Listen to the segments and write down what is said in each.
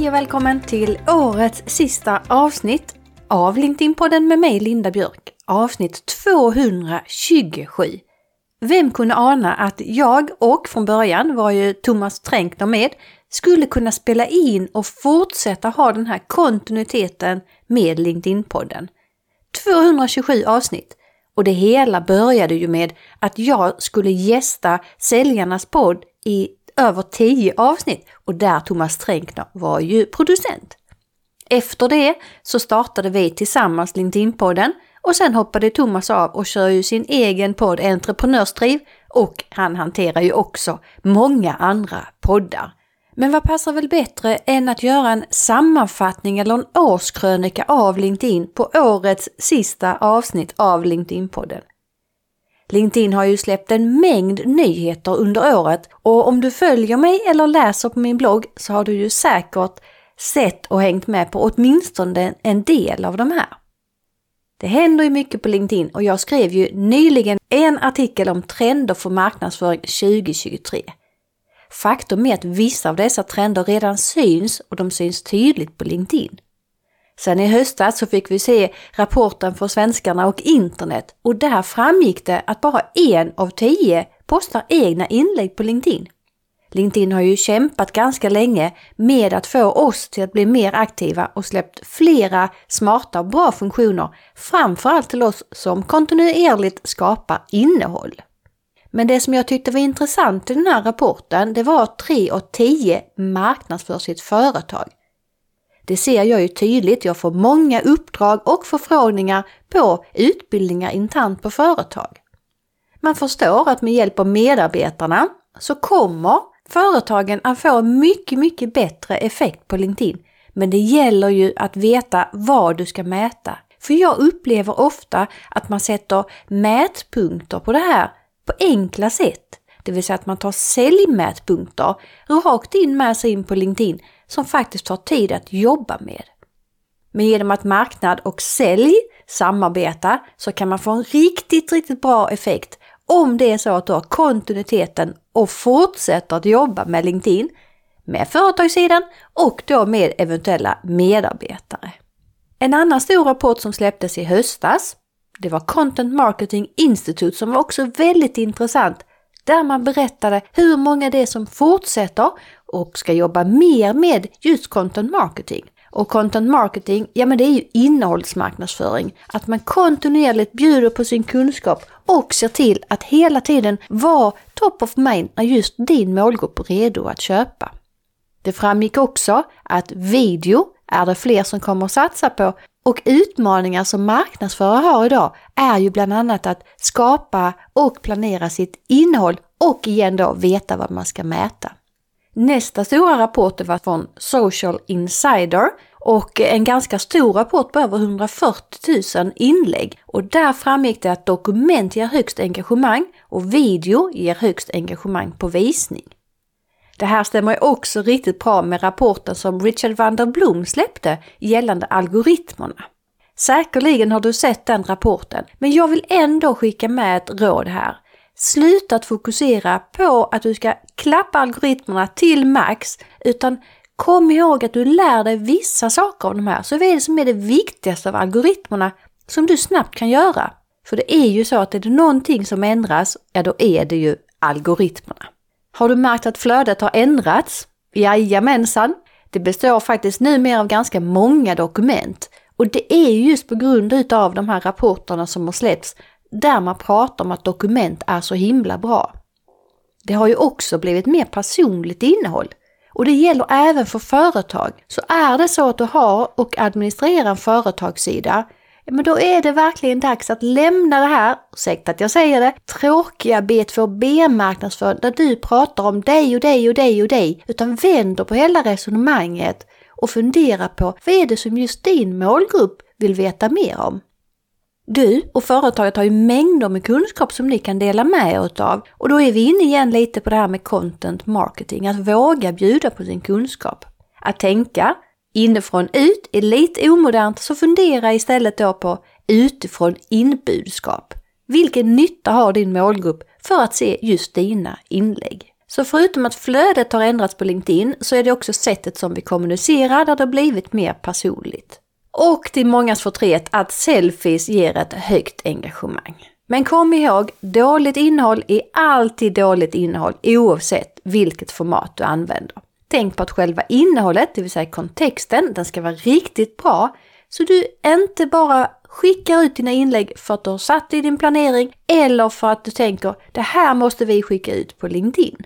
Hej och välkommen till årets sista avsnitt av LinkedIn-podden med mig Linda Björk. Avsnitt 227. Vem kunde ana att jag och från början var ju Thomas Tränkner med skulle kunna spela in och fortsätta ha den här kontinuiteten med LinkedIn-podden. 227 avsnitt och det hela började ju med att jag skulle gästa Säljarnas podd i över tio avsnitt och där Thomas Tränkner var ju producent. Efter det så startade vi tillsammans LinkedIn-podden och sen hoppade Thomas av och kör ju sin egen podd Entreprenörsdriv och han hanterar ju också många andra poddar. Men vad passar väl bättre än att göra en sammanfattning eller en årskrönika av LinkedIn på årets sista avsnitt av LinkedIn-podden. LinkedIn har ju släppt en mängd nyheter under året och om du följer mig eller läser på min blogg så har du ju säkert sett och hängt med på åtminstone en del av de här. Det händer ju mycket på LinkedIn och jag skrev ju nyligen en artikel om trender för marknadsföring 2023. Faktum är att vissa av dessa trender redan syns och de syns tydligt på LinkedIn. Sen i höstas så fick vi se rapporten för svenskarna och internet och där framgick det att bara en av tio postar egna inlägg på LinkedIn. LinkedIn har ju kämpat ganska länge med att få oss till att bli mer aktiva och släppt flera smarta och bra funktioner, framförallt till oss som kontinuerligt skapar innehåll. Men det som jag tyckte var intressant i den här rapporten, det var att 3 av 10 marknadsför sitt företag. Det ser jag ju tydligt, jag får många uppdrag och förfrågningar på utbildningar internt på företag. Man förstår att med hjälp av medarbetarna så kommer företagen att få mycket, mycket bättre effekt på LinkedIn. Men det gäller ju att veta vad du ska mäta. För jag upplever ofta att man sätter mätpunkter på det här på enkla sätt. Det vill säga att man tar säljmätpunkter rakt in med sig in på LinkedIn som faktiskt tar tid att jobba med. Men genom att marknad och sälj samarbetar så kan man få en riktigt, riktigt bra effekt om det är så att du har kontinuiteten och fortsätter att jobba med LinkedIn, med företagssidan och då med eventuella medarbetare. En annan stor rapport som släpptes i höstas, det var Content Marketing Institute som var också väldigt intressant där man berättade hur många det är som fortsätter och ska jobba mer med just content marketing. Och content marketing, ja men det är ju innehållsmarknadsföring. Att man kontinuerligt bjuder på sin kunskap och ser till att hela tiden vara top of mind när just din målgrupp är redo att köpa. Det framgick också att video är det fler som kommer att satsa på och utmaningar som marknadsförare har idag är ju bland annat att skapa och planera sitt innehåll och igen då veta vad man ska mäta. Nästa stora rapport var från Social Insider och en ganska stor rapport på över 140 000 inlägg. Och där framgick det att dokument ger högst engagemang och video ger högst engagemang på visning. Det här stämmer också riktigt bra med rapporten som Richard van der Bloom släppte gällande algoritmerna. Säkerligen har du sett den rapporten, men jag vill ändå skicka med ett råd här. Sluta att fokusera på att du ska klappa algoritmerna till max, utan kom ihåg att du lär dig vissa saker av de här. Så vad är det som är det viktigaste av algoritmerna som du snabbt kan göra? För det är ju så att är det någonting som ändras, ja då är det ju algoritmerna. Har du märkt att flödet har ändrats? Jajamensan! Det består faktiskt numera av ganska många dokument. Och det är just på grund utav de här rapporterna som har släppts där man pratar om att dokument är så himla bra. Det har ju också blivit mer personligt innehåll. Och det gäller även för företag. Så är det så att du har och administrerar en företagssida, men då är det verkligen dags att lämna det här, ursäkta att jag säger det, tråkiga B2B-marknadsföring där du pratar om dig och dig och dig och dig, utan vänder på hela resonemanget och fundera på vad är det som just din målgrupp vill veta mer om. Du och företaget har ju mängder med kunskap som ni kan dela med er utav Och då är vi inne igen lite på det här med content marketing, att våga bjuda på sin kunskap. Att tänka inifrån ut är lite omodernt, så fundera istället då på utifrån inbudskap. Vilken nytta har din målgrupp för att se just dina inlägg? Så förutom att flödet har ändrats på LinkedIn så är det också sättet som vi kommunicerar där det har blivit mer personligt. Och till mångas förtret att selfies ger ett högt engagemang. Men kom ihåg, dåligt innehåll är alltid dåligt innehåll oavsett vilket format du använder. Tänk på att själva innehållet, det vill säga kontexten, den ska vara riktigt bra så du inte bara skickar ut dina inlägg för att du har satt det i din planering eller för att du tänker det här måste vi skicka ut på LinkedIn.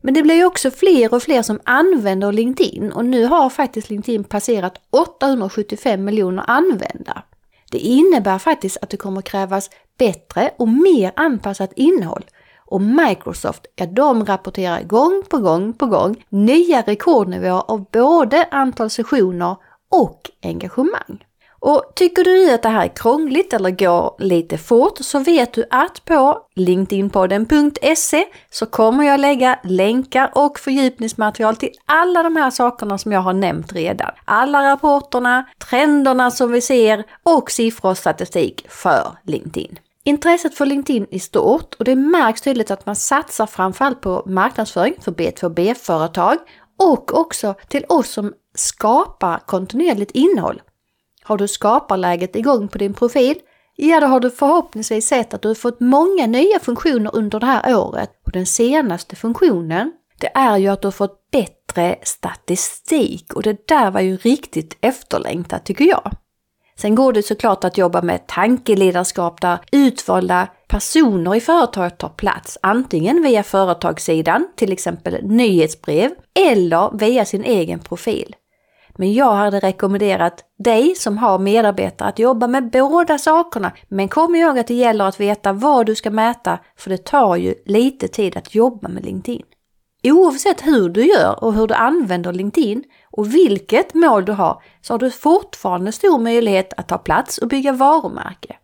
Men det blir ju också fler och fler som använder LinkedIn och nu har faktiskt LinkedIn passerat 875 miljoner användare. Det innebär faktiskt att det kommer krävas bättre och mer anpassat innehåll. Och Microsoft, ja de rapporterar gång på gång på gång nya rekordnivåer av både antal sessioner och engagemang. Och tycker du att det här är krångligt eller går lite fort så vet du att på linkedinpodden.se så kommer jag lägga länkar och fördjupningsmaterial till alla de här sakerna som jag har nämnt redan. Alla rapporterna, trenderna som vi ser och siffror och statistik för LinkedIn. Intresset för LinkedIn är stort och det märks tydligt att man satsar framförallt på marknadsföring för B2B-företag och också till oss som skapar kontinuerligt innehåll. Har du skaparläget igång på din profil? Ja, då har du förhoppningsvis sett att du har fått många nya funktioner under det här året. Och den senaste funktionen, det är ju att du har fått bättre statistik och det där var ju riktigt efterlängtat tycker jag. Sen går det såklart att jobba med tankeledarskap där utvalda personer i företaget tar plats, antingen via företagssidan, till exempel nyhetsbrev, eller via sin egen profil. Men jag hade rekommenderat dig som har medarbetare att jobba med båda sakerna. Men kom ihåg att det gäller att veta vad du ska mäta, för det tar ju lite tid att jobba med LinkedIn. Oavsett hur du gör och hur du använder LinkedIn och vilket mål du har så har du fortfarande stor möjlighet att ta plats och bygga varumärke.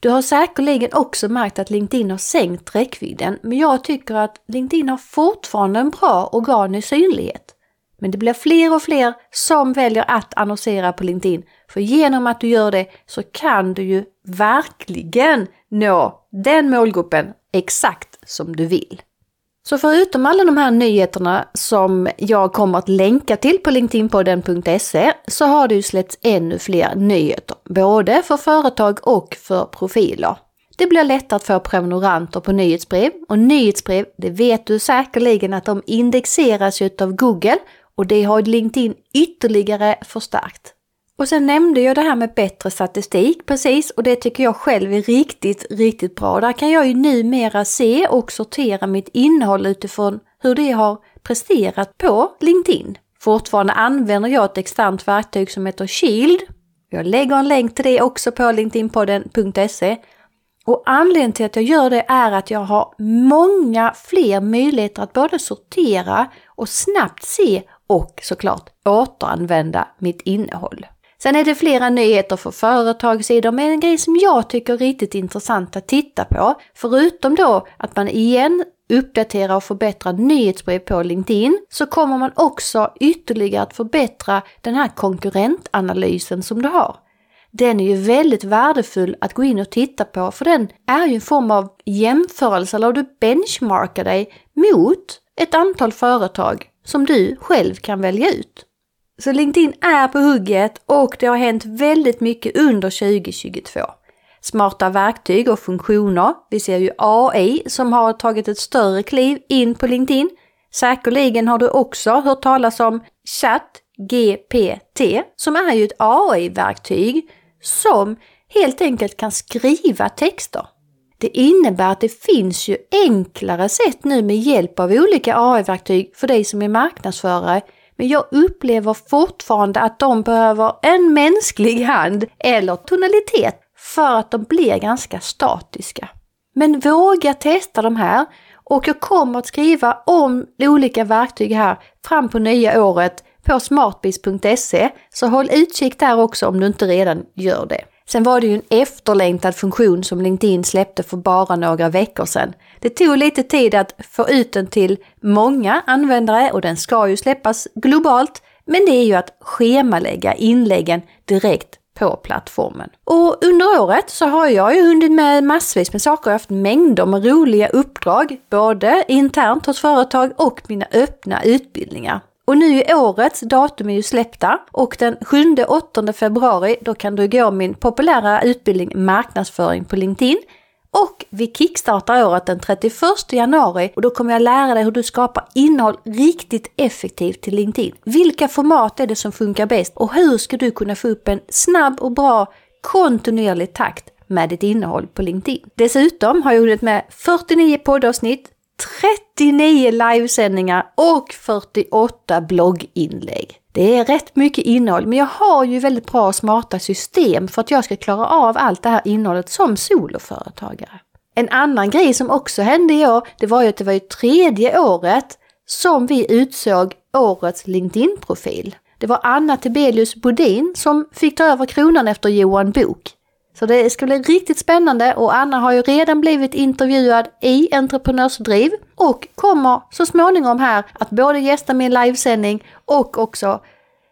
Du har säkerligen också märkt att LinkedIn har sänkt räckvidden, men jag tycker att LinkedIn har fortfarande en bra organisk synlighet. Men det blir fler och fler som väljer att annonsera på LinkedIn. För genom att du gör det så kan du ju verkligen nå den målgruppen exakt som du vill. Så förutom alla de här nyheterna som jag kommer att länka till på LinkedInpodden.se så har det ju släppts ännu fler nyheter, både för företag och för profiler. Det blir lättare att få prenumeranter på nyhetsbrev och nyhetsbrev, det vet du säkerligen att de indexeras av Google och det har LinkedIn ytterligare förstärkt. Och sen nämnde jag det här med bättre statistik precis och det tycker jag själv är riktigt, riktigt bra. Där kan jag ju numera se och sortera mitt innehåll utifrån hur det har presterat på LinkedIn. Fortfarande använder jag ett externt verktyg som heter Shield. Jag lägger en länk till det också på linkedinpodden.se. Och anledningen till att jag gör det är att jag har många fler möjligheter att både sortera och snabbt se och såklart återanvända mitt innehåll. Sen är det flera nyheter för företagssidor, men en grej som jag tycker är riktigt intressant att titta på, förutom då att man igen uppdaterar och förbättrar nyhetsbrev på LinkedIn, så kommer man också ytterligare att förbättra den här konkurrentanalysen som du har. Den är ju väldigt värdefull att gå in och titta på, för den är ju en form av jämförelse, eller du benchmarkar dig mot ett antal företag som du själv kan välja ut. Så LinkedIn är på hugget och det har hänt väldigt mycket under 2022. Smarta verktyg och funktioner. Vi ser ju AI som har tagit ett större kliv in på LinkedIn. Säkerligen har du också hört talas om Chat GPT som är ju ett AI-verktyg som helt enkelt kan skriva texter. Det innebär att det finns ju enklare sätt nu med hjälp av olika AI-verktyg för dig som är marknadsförare. Men jag upplever fortfarande att de behöver en mänsklig hand eller tonalitet för att de blir ganska statiska. Men våga testa de här och jag kommer att skriva om olika verktyg här fram på nya året på smartbiz.se så håll utkik där också om du inte redan gör det. Sen var det ju en efterlängtad funktion som LinkedIn släppte för bara några veckor sedan. Det tog lite tid att få ut den till många användare och den ska ju släppas globalt. Men det är ju att schemalägga inläggen direkt på plattformen. Och under året så har jag ju hunnit med massvis med saker. Jag har haft mängder med roliga uppdrag, både internt hos företag och mina öppna utbildningar. Och nu i årets datum är ju släppta och den 7-8 februari då kan du gå min populära utbildning marknadsföring på LinkedIn och vi kickstartar året den 31 januari och då kommer jag lära dig hur du skapar innehåll riktigt effektivt till LinkedIn. Vilka format är det som funkar bäst och hur ska du kunna få upp en snabb och bra kontinuerlig takt med ditt innehåll på LinkedIn. Dessutom har jag hunnit med 49 poddavsnitt, 39 livesändningar och 48 blogginlägg. Det är rätt mycket innehåll, men jag har ju väldigt bra och smarta system för att jag ska klara av allt det här innehållet som soloföretagare. En annan grej som också hände i år, det var ju att det var ju tredje året som vi utsåg årets LinkedIn-profil. Det var Anna Tibelius Bodin som fick ta över kronan efter Johan Bok. Så det ska bli riktigt spännande och Anna har ju redan blivit intervjuad i Entreprenörsdriv och kommer så småningom här att både gästa min livesändning och också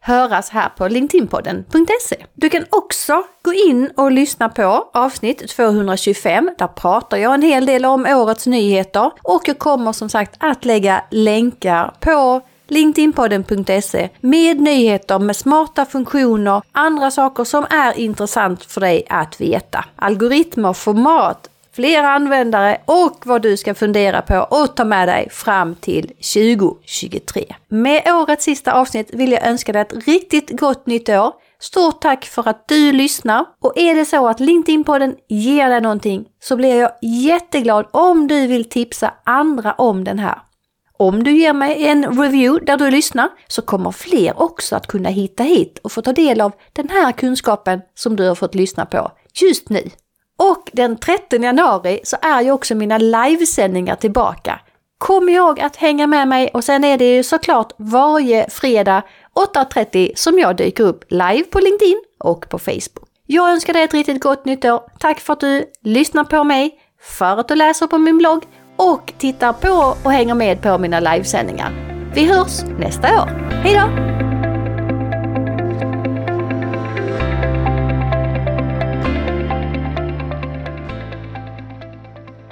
höras här på LinkedInpodden.se. Du kan också gå in och lyssna på avsnitt 225. Där pratar jag en hel del om årets nyheter och jag kommer som sagt att lägga länkar på LinkedInpodden.se med nyheter med smarta funktioner, andra saker som är intressant för dig att veta. Algoritmer, format, fler användare och vad du ska fundera på och ta med dig fram till 2023. Med årets sista avsnitt vill jag önska dig ett riktigt gott nytt år. Stort tack för att du lyssnar och är det så att LinkedIn-podden ger dig någonting så blir jag jätteglad om du vill tipsa andra om den här. Om du ger mig en review där du lyssnar så kommer fler också att kunna hitta hit och få ta del av den här kunskapen som du har fått lyssna på just nu. Och den 13 januari så är ju också mina livesändningar tillbaka. Kom ihåg att hänga med mig och sen är det ju såklart varje fredag 8.30 som jag dyker upp live på LinkedIn och på Facebook. Jag önskar dig ett riktigt gott nytt år. Tack för att du lyssnar på mig, för att du läser på min blogg och tittar på och hänger med på mina livesändningar. Vi hörs nästa år. Hejdå!